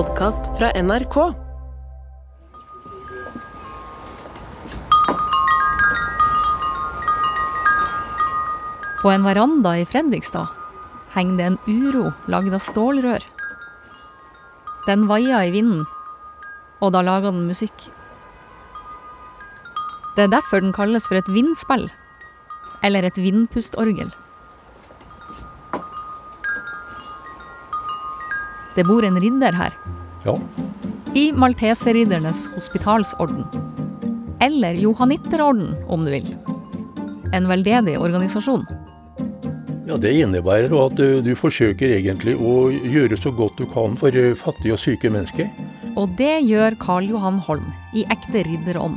podkast fra NRK. På en veranda i Fredrikstad henger det en uro lagd av stålrør. Den vaier i vinden, og da lager den musikk. Det er derfor den kalles for et vindspill, eller et vindpustorgel. Det bor en ridder her, Ja, i Malteserriddernes hospitalsorden. Eller johanitterorden, om du vil. En veldedig organisasjon. ja det innebærer at du, du forsøker egentlig å gjøre så godt du kan for eh, fattige og syke mennesker. Og det gjør Karl Johan Holm i ekte ridderånd.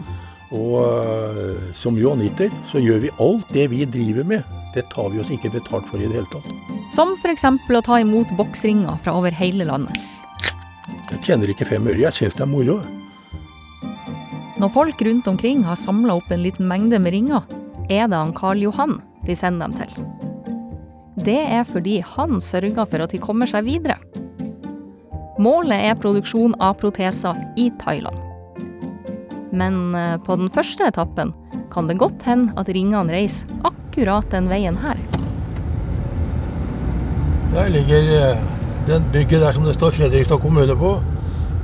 Og eh, som johanitter så gjør vi alt det vi driver med. Det tar vi oss ikke betalt for i det hele tatt. Som f.eks. å ta imot boksringer fra over hele landet. Jeg tjener ikke fem øre, jeg syns det er moro. Når folk rundt omkring har samla opp en liten mengde med ringer, er det han Karl Johan de sender dem til. Det er fordi han sørger for at de kommer seg videre. Målet er produksjon av proteser i Thailand. Men eh, på den første etappen kan det godt hende at ringene reiser akkurat den veien her. Der ligger eh, den bygget der som det står Fredrikstad kommune på.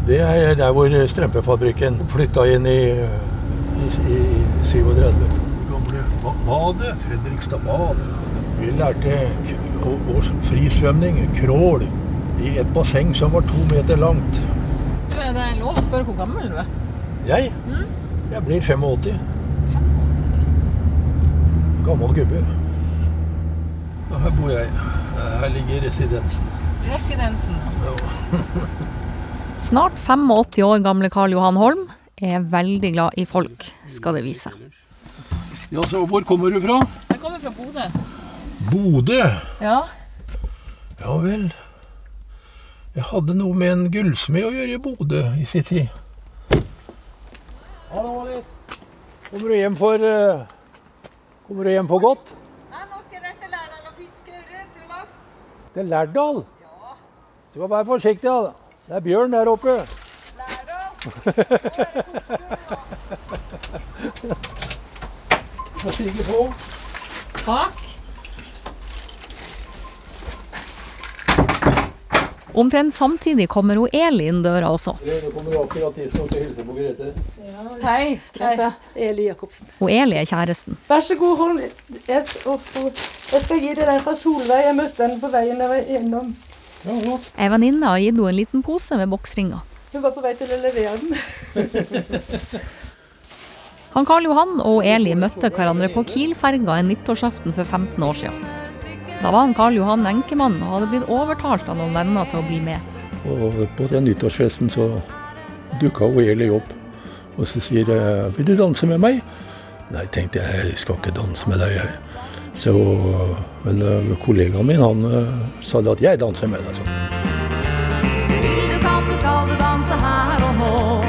Det er der hvor strømpefabrikken flytta inn i, i, i 37. Det gamle ba- badet. Fredrikstad bad. Vi lærte frisvømning, crawl, i et basseng som var to meter langt. Du, er det lov å spørre hvor gammel du er? Jeg? Jeg blir 85. Gammel gubbe. Bor jeg. Her ligger residensen. Residensen. Snart 85 år gamle Karl Johan Holm er veldig glad i folk, skal det vise. Ja, så hvor kommer du fra? Jeg kommer fra Bodø. Bodø. Ja. Ja vel. Jeg hadde noe med en gullsmed å gjøre i Bodø i sin tid. Hallo, Alice. Kommer du hjem for eh, Kommer du hjem for godt? Til Lærdal? Ja. Du må være forsiktig, da. Det er bjørn der oppe. Må stige på. Takk. Omtrent samtidig kommer hun Eli inn døra også. Nå kommer akkurat de som skal hilse på Grete. Hei, Hei, Eli Jacobsen. Og Eli er kjæresten. Vær så god, hold jeg, og, og, jeg skal gi deg den fra Solveig. Jeg møtte henne på veien jeg var innom. Ja, ja. Ei venninne har gitt henne en liten pose med boksringer. Hun var på vei til å levere den. Han Karl Johan og Eli møtte hverandre på Kiel-ferga en nyttårsaften for 15 år siden. Da var han Karl Johan enkemann og hadde blitt overtalt av noen venner til å bli med. Og på den nyttårsfesten så dukka Eli opp. Og så sier jeg 'Vil du danse med meg?' Nei, tenkte jeg, jeg skal ikke danse med deg, jeg. Så, men kollegaen min han sa det at 'jeg danser med deg', sånn.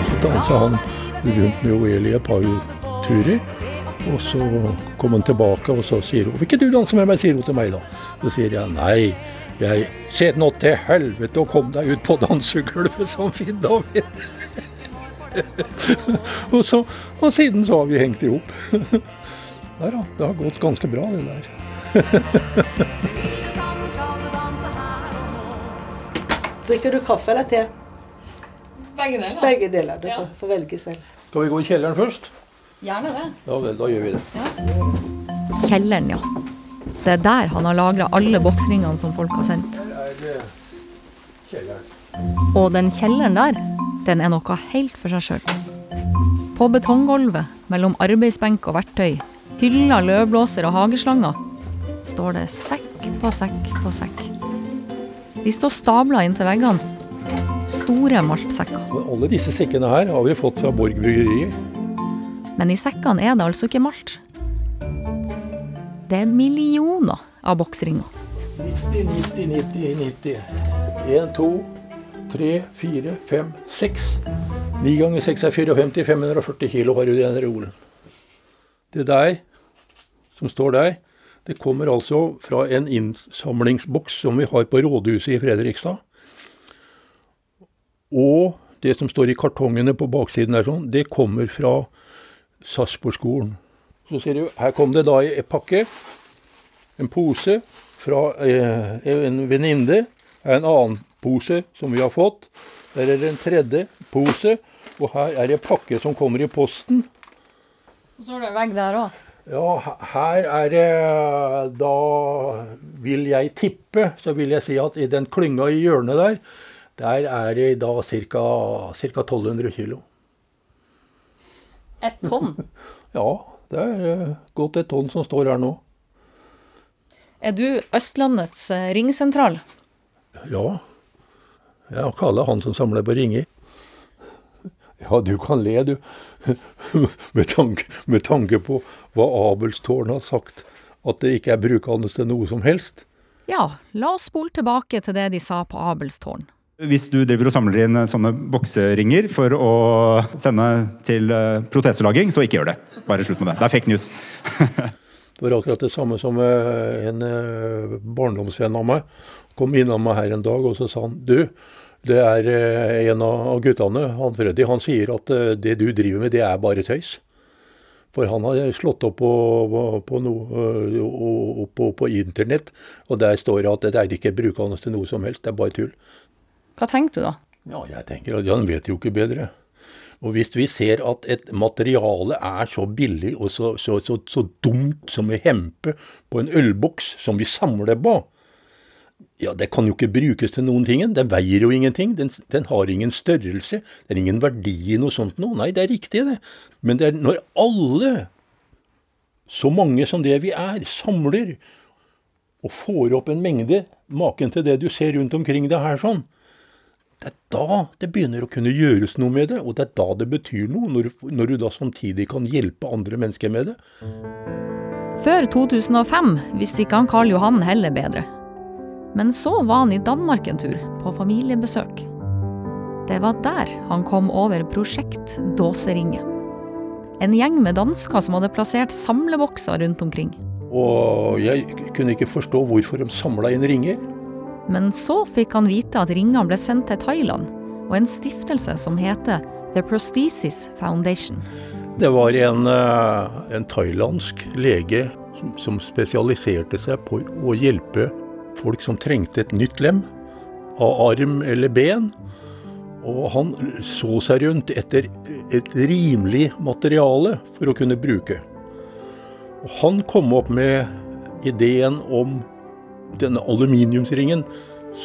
Så dansa han rundt med Oeli et par turer. Og så kom han tilbake, og så sier hun 'Vil ikke du danse med meg?' sier hun til meg da. Så sier jeg 'Nei, jeg Se nå til helvete og kom deg ut på dansegulvet som Finn David'. og, så, og siden så har vi hengt i hop. Nei da, det har gått ganske bra, det der. Drikker du kaffe eller te? Begge deler. Begge deler. Du Ja. får, velge selv. Skal vi gå i kjelleren først? Gjerne det. Ja vel, da gjør vi det. Kjelleren, ja. Det er der han har lagra alle boksringene som folk har sendt. Her er det kjelleren. Og den kjelleren der, den er noe helt for seg sjøl. På betonggulvet, mellom arbeidsbenk og verktøy, hyller, løvblåser og hageslanger, står det sekk på sekk på sekk. De står stabla inntil veggene. Store maltsekker. Alle disse sekkene her har vi fått fra Borg bryggeri. Men i sekkene er det altså ikke malt. Det er millioner av boksringer. 90, 90, 90, 90. 1, 2, 3, 4, 5, 6. 9 ganger 6 er 54, 540 kilo har du i den reolen. Det der, som står der, det kommer altså fra en innsamlingsboks som vi har på rådhuset i Fredrikstad. Og det som står i kartongene på baksiden der, sånn, det kommer fra Sarpsborgskolen. Så ser du, her kom det da en pakke, en pose fra eh, en venninne. En annen pose som vi har fått. Der er det en tredje pose. Og her er det en pakke som kommer i posten. Og så har du en vegg der òg. Ja, her er det Da vil jeg tippe, så vil jeg si at i den klynga i hjørnet der, der er det da ca. 1200 kilo. Et tonn. Ja, det er eh, godt et tonn som står her nå. Er du Østlandets eh, ringsentral? Ja. Jeg kaller han som samler på ringer. Ja, du kan le, du. Med tanke, med tanke på hva Abelstårn har sagt, at det ikke er brukende til noe som helst. Ja, la oss spole tilbake til det de sa på Abelstårn. Hvis du driver og samler inn eh, sånne bokseringer for å sende til eh, proteselaging, så ikke gjør det. Bare slutt med det. Det er fake news. Det var akkurat det samme som eh, en eh, barndomsvenn av meg kom innom meg her en dag, og så sa han du, det er eh, en av guttene, han Freddy, han sier at det du driver med, det er bare tøys. For han har slått opp på, på, på, noe, på, på internett, og der står det at det er ikke brukende til noe som helst, det er bare tull. Hva tenkte du da? Ja, jeg tenker at han vet jo ikke bedre. Og hvis vi ser at et materiale er så billig og så, så, så, så dumt som å hempe på en ølboks som vi samler på, ja, det kan jo ikke brukes til noen ting. Den veier jo ingenting. Den, den har ingen størrelse. Det er ingen verdi i noe sånt noe. Nei, det er riktig, det. Men det er når alle, så mange som det vi er, samler og får opp en mengde maken til det du ser rundt omkring deg her sånn, det er da det begynner å kunne gjøres noe med det, og det er da det betyr noe, når, når du da samtidig kan hjelpe andre mennesker med det. Før 2005 visste ikke han Karl Johan heller bedre. Men så var han i Danmark en tur, på familiebesøk. Det var der han kom over Prosjekt Dåseringe. En gjeng med dansker som hadde plassert samlebokser rundt omkring. Og jeg kunne ikke forstå hvorfor de samla inn ringer. Men så fikk han vite at ringene ble sendt til Thailand, og en stiftelse som heter The Prosthesis Foundation. Det var en, eh, en thailandsk lege som, spesialiserte seg på å hjelpe folk som trengte et nytt lem, av arm eller ben. Og han så seg rundt etter et rimelig materiale for å kunne bruke. Og han kom opp med ideen om denne aluminiumsringen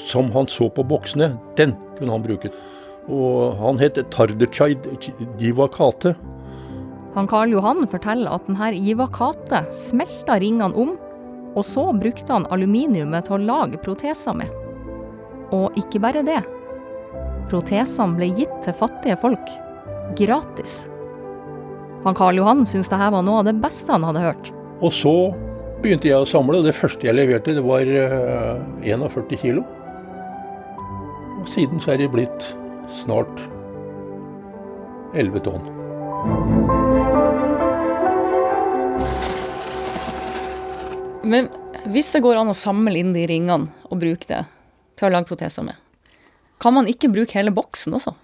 som han så på boksene. Den kunne han bruke. Og han het Tardechai Divakate. Han Karl Johan forteller at denne Ivakate smelta ringene om, og så brukte han aluminiumet til å lage proteser med. Og ikke bare det. Protesene ble gitt til fattige folk. Gratis. Han Karl Johan syntes dette var noe av det beste han hadde hørt. Og så begynte jeg å samle, og det første jeg leverte, det var eh, 41 kilo. Og siden så er det blitt snart 11 tonn. Men hvis det går an å samle inn de ringene og bruke det til å lage proteser med, kan man ikke bruke hele boksen også?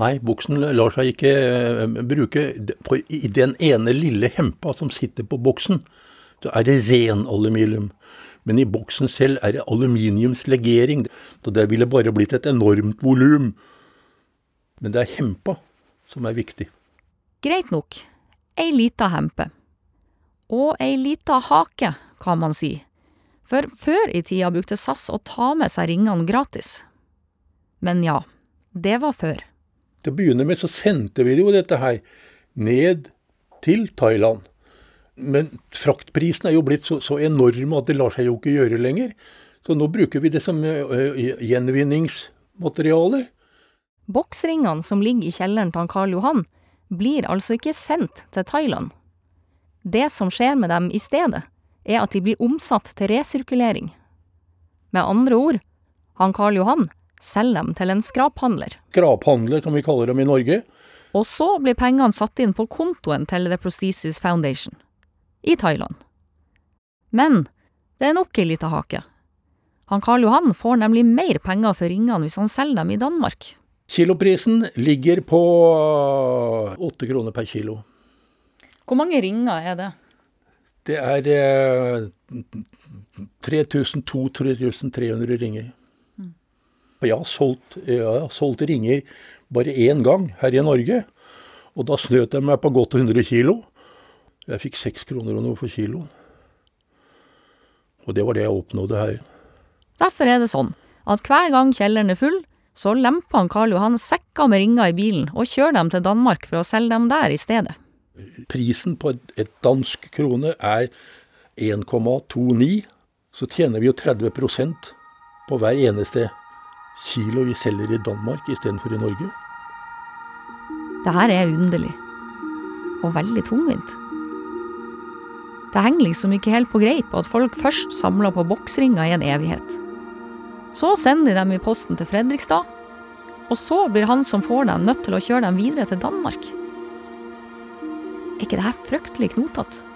Nei, boksen lar seg ikke eh, bruke. I den ene lille hempa som sitter på boksen, så er det ren aluminium. Men i boksen selv er det aluminiumslegering. Så det ville bare blitt et enormt volum. Men det er hempa som er viktig. Greit nok, ei lita hempe. Og ei lita hake, kan man si. For før i tida brukte SAS å ta med seg ringene gratis. Men ja, det var før. Til å begynne med så sendte vi jo dette her ned til Thailand. Men fraktprisen er jo blitt så, så enorm at det lar seg jo ikke gjøre lenger. Så nå bruker vi det som gjenvinningsmaterialer. gjenvinningsmateriale. Boksringene som ligger i kjelleren til Karl Johan, blir altså ikke sendt til Thailand. Det som skjer med dem i stedet, er at de blir omsatt til resirkulering. Med andre ord, han Karl Johan selger dem til en skraphandler. Skraphandler, som vi kaller dem i Norge. Og så blir pengene satt inn på kontoen til The Prosthesis Foundation i Thailand. Men det er nok ei lita hake. Han Karl Johan får nemlig mer penger for ringene hvis han selger dem i Danmark. Kiloprisen ligger på åtte kroner per kilo. Hvor mange ringer er det? Det er eh, 3200-3300 ringer. Og jeg har, solgt, jeg har solgt ringer bare én gang her i Norge. Og da snøt jeg meg på godt 100 kilo. Jeg fikk seks kroner og noe for kilo. Og det var det jeg oppnådde her. Derfor er det sånn at hver gang kjelleren er full, så lemper han Karl Johan sekker med ringer i bilen og kjører dem til Danmark for å selge dem der i stedet. Prisen på et dansk krone er 1,29. Så tjener vi jo 30 på hver eneste kilo vi selger i Danmark istedenfor i Norge. Det her er underlig. Og veldig tungvint. Det henger liksom ikke helt på greip at folk først samler på boksringer i en evighet. Så sender de dem i posten til Fredrikstad, og så blir han som får dem, nødt til å kjøre dem videre til Danmark. Er ikke det her fryktelig knotete?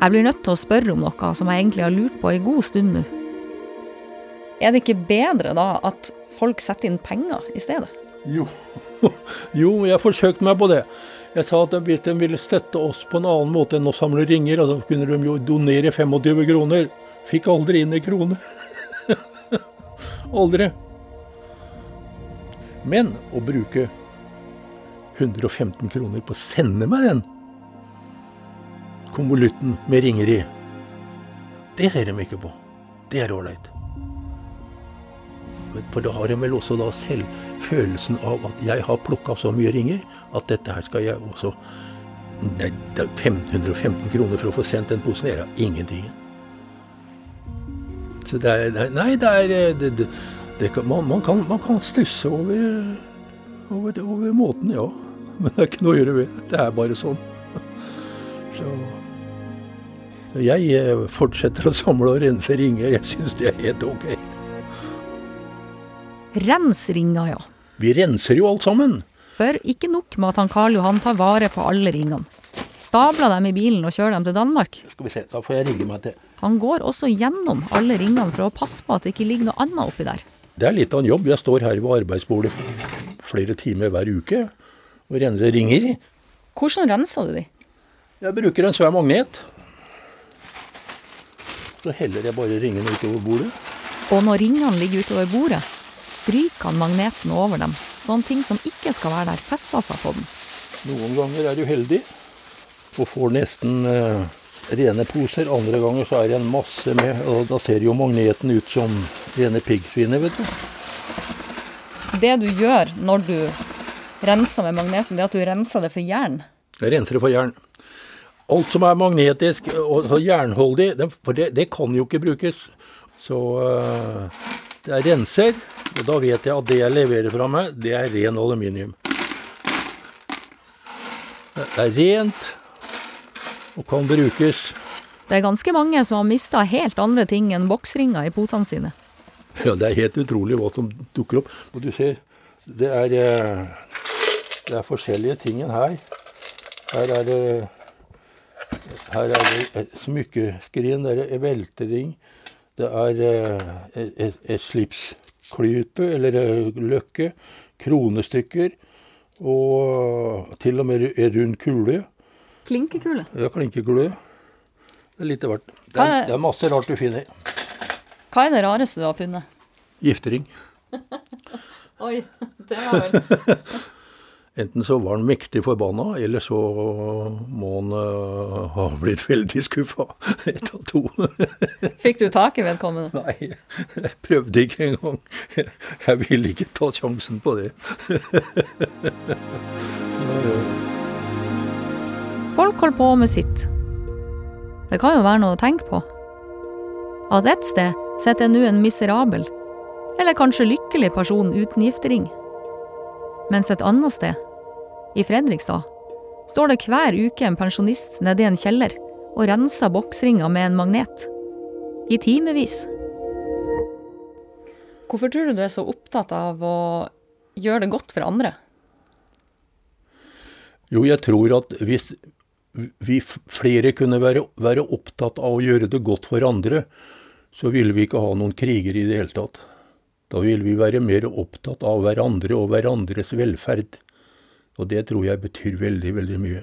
Jeg blir nødt til å spørre om noe som jeg egentlig har lurt på en god stund nå. Er det ikke bedre da at folk setter inn penger i stedet? Jo, jo jeg forsøkte meg på det. Jeg sa at hvis de ville støtte oss på en annen måte enn å samle ringer, så kunne de jo donere 25 kroner. Fikk aldri inn en krone. aldri. Men å bruke 115 kroner på å sende meg den konvolutten med ringer i, det ser de ikke på. Det er ålreit. For da har de vel også da selv følelsen av at jeg har plukka så mye ringer at dette her skal jeg også det er 515 kroner for å få sendt den posen. Det er ingenting. Så det er Nei, det er det, det, det kan, man, man, kan, man, kan, stusse over, over, over måten, ja. Men det er ikke noe å gjøre ved. Det er bare sånn. Så jeg fortsetter å samle og rense ringer. Jeg syns det er helt ok. Rens ringer, ja. Vi renser jo alt sammen. For ikke nok med at han Karl Johan tar vare på alle ringene. Stabler dem i bilen og kjører dem til Danmark. Skal vi se, da får jeg rigge meg til. Han går også gjennom alle ringene for å passe på at det ikke ligger noe annet oppi der. Det er litt av en jobb. Jeg står her ved arbeidsbordet flere timer hver uke og renser ringer. Hvordan renser du de? Jeg bruker en svær magnet. Så heller jeg bare ringene utover bordet. Og når ringene ligger utover bordet, stryker han magneten over dem. Sånne ting som ikke skal være der, fester seg på den. Noen ganger er du heldig og får nesten eh, rene poser. Andre ganger så er det en masse med, og da ser jo magneten ut som rene piggsvinet, vet du. Det du gjør når du renser med magneten, det er at du renser det for jern? Jeg renser det for jern. Alt som er magnetisk og jernholdig, for det, det, kan jo ikke brukes. Så uh, det er renser, og da vet jeg at det jeg leverer fra meg, det er ren aluminium. Det er rent og kan brukes. Det er ganske mange som har mista helt andre ting enn boksringer i posene sine. Ja, det er helt utrolig hva som dukker opp. Og du ser, det er, eh, det er forskjellige ting her. Her er det her er det smykkeskrin, det er veltering, det er eh, et, et slipsklype eller eh, løkke, kronestykker og til og med en rund kule. Klinkekule? Ja, klinkekule. Det er litt av hvert. Det, er, det er masse rart du finner. Hva er det rareste du har funnet? Giftering. Oi, det var vel Enten så var han mektig forbanna, eller så må han uh, ha blitt veldig skuffa. Ett av to. Fikk du tak i vedkommende? Nei, jeg prøvde ikke engang. Jeg ville ikke ta sjansen på det. Folk holder på med sitt. Det kan jo være noe å tenke på. At et sted sitter nå en miserabel, eller kanskje lykkelig person uten giftering mens et annet sted, i Fredrikstad, står det hver uke en pensjonist nede i en kjeller og renser boksringer med en magnet. I timevis. Hvorfor tror du du er så opptatt av å gjøre det godt for andre? Jo, jeg tror at hvis vi flere kunne være, være opptatt av å gjøre det godt for andre, så ville vi ikke ha noen kriger i det hele tatt. Da ville vi være mer opptatt av hverandre og hverandres velferd. Og det tror jeg betyr veldig, veldig mye.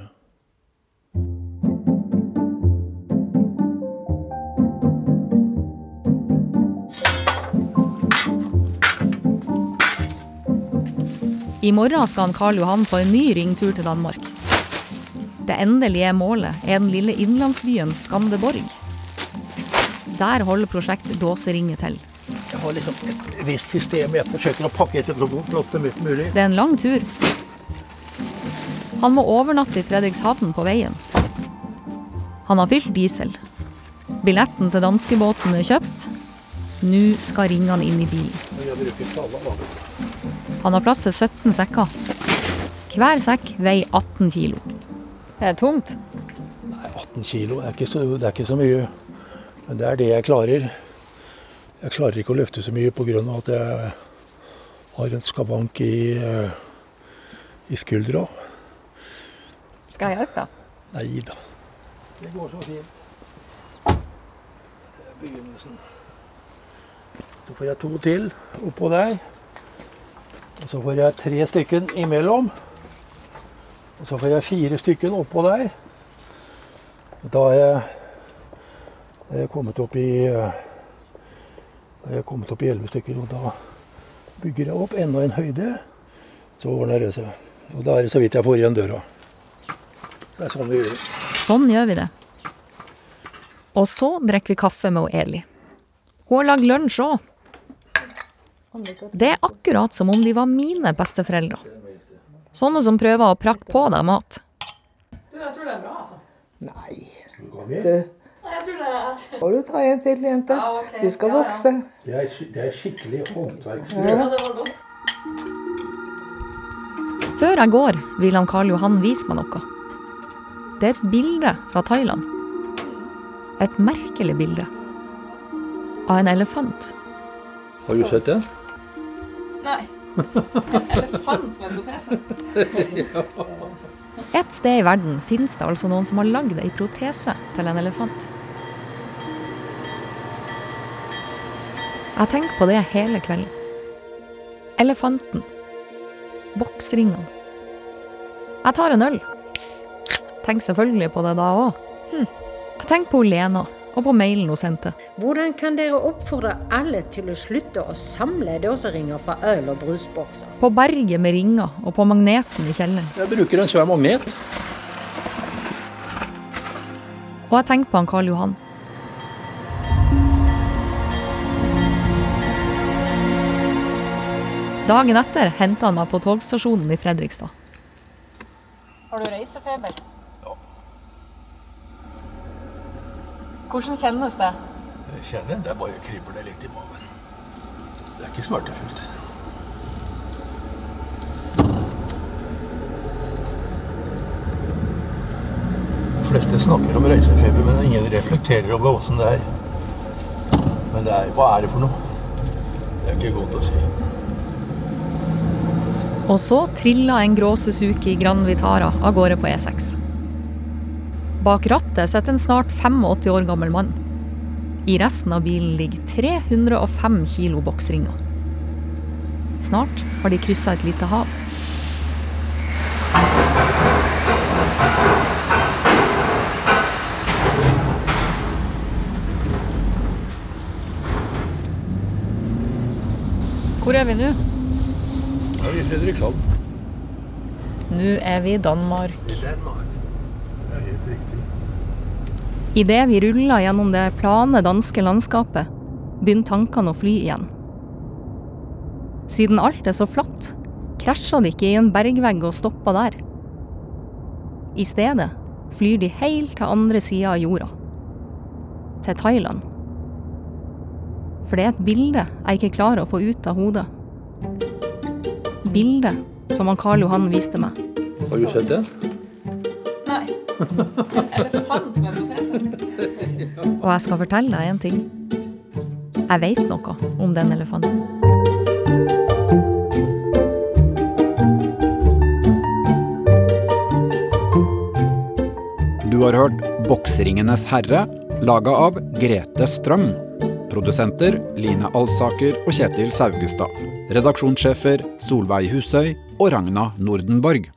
I morgen skal han Karl Johan på en ny ringtur til Danmark. Det endelige målet er den lille innlandsbyen Skandeborg. Der holder prosjektet Dåseringet til. Jeg har liksom et visst system jeg forsøker å pakke etter flott mest mulig. Det er en lang tur. Han må overnatte i Fredrikshavn på veien. Han har fylt diesel. Billetten til danskebåten er kjøpt. Nå skal ringene inn i bilen. Han har plass til 17 sekker. Hver sekk veier 18 kilo. Det er tungt. Nei, 18 kilo er så, det er ikke så mye. Men det er det jeg klarer. Jeg klarer ikke å løfte så mye pga. at jeg har en skavank i, eh, i skuldra. Skal jeg hjelpe, da? Nei da. Det går så fint. Det er begynnelsen. Så får jeg to til oppå der. Og så får jeg tre stykken imellom. Og så får jeg fire stykken oppå der. Da er jeg, er jeg kommet opp i Da er jeg kommet opp i elleve stykker, og da bygger jeg opp enda en høyde. Så ordner det seg. Og da er det så vidt jeg får igjen døra. Det er sånn vi gjør det. Sånn gjør vi det. Og så drikker vi kaffe med Eli. Hun har lagd lunsj òg. Det er akkurat som om de var mine besteforeldre. Sånne som prøver å prakke på deg mat. Jeg tror det er bra, altså. Nei. Du, Jeg tror det er Må du ta en til, jente? Ja, okay. Du skal Ja, ja. vokse. er, det er skikkelig håndverk. Ja, det var godt. Før jeg går, vil han Karl Johan vise meg noe. Det er et bilde fra Thailand. Et merkelig bilde. Av en elefant. Har du sett det? Nei. En Elefant med protese. Et sted i verden finnes det altså noen som har lagd ei protese til en elefant. Jeg tenker på det hele kvelden. Elefanten. Boksringene. Jeg tar en øl. Tenker selvfølgelig på det da òg. Hm. Jeg tenker på Lena og på mailen hun sendte. Hvordan kan dere oppfordre alle til å slutte å samle dåseringer fra øl- og brusbokser? På berget med ringer og på magneten i kjelleren. Jeg bruker en svær magnet. Og jeg tenker på han Karl Johan. Dagen etter henta han meg på togstasjonen i Fredrikstad. Har du reisefeber? Hvordan kjennes det? Jeg kjenner det bare kribler litt i magen. Det er ikke smertefullt. De fleste snakker om reisefeber, men ingen reflekterer over åssen det er. Men det er, hva er det for noe? Det er ikke godt å si. Og så trilla en grå Suzuki Gran Vitara av gårde på E6. Bak rattet sitter en snart 85 år gammel mann. I resten av bilen ligger 305 kilo boksringer. Snart har de kryssa et lite hav. Hvor er vi nå? Ja, I Fredrikshavn. Nå er vi i Danmark. I Danmark. Det helt riktig. Idet vi rulla gjennom det plane danske landskapet, begynner tankene å fly igjen. Siden alt er så flatt, krasja de ikke i en bergvegg og stoppa der. I stedet flyr de helt til andre sida av jorda. Til Thailand. For det er et bilde jeg ikke klarer å få ut av hodet. Bildet som han Karl Johan viste meg. Har du sett den? Og jeg skal fortelle deg en ting. Jeg veit noe om den elefanten. Du har hørt 'Bokseringenes herre', laga av Grete Strøm. Produsenter Line Alsaker og Kjetil Saugestad. Redaksjonssjefer Solveig Husøy og Ragna Nordenborg.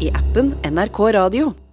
i appen NRK Radio.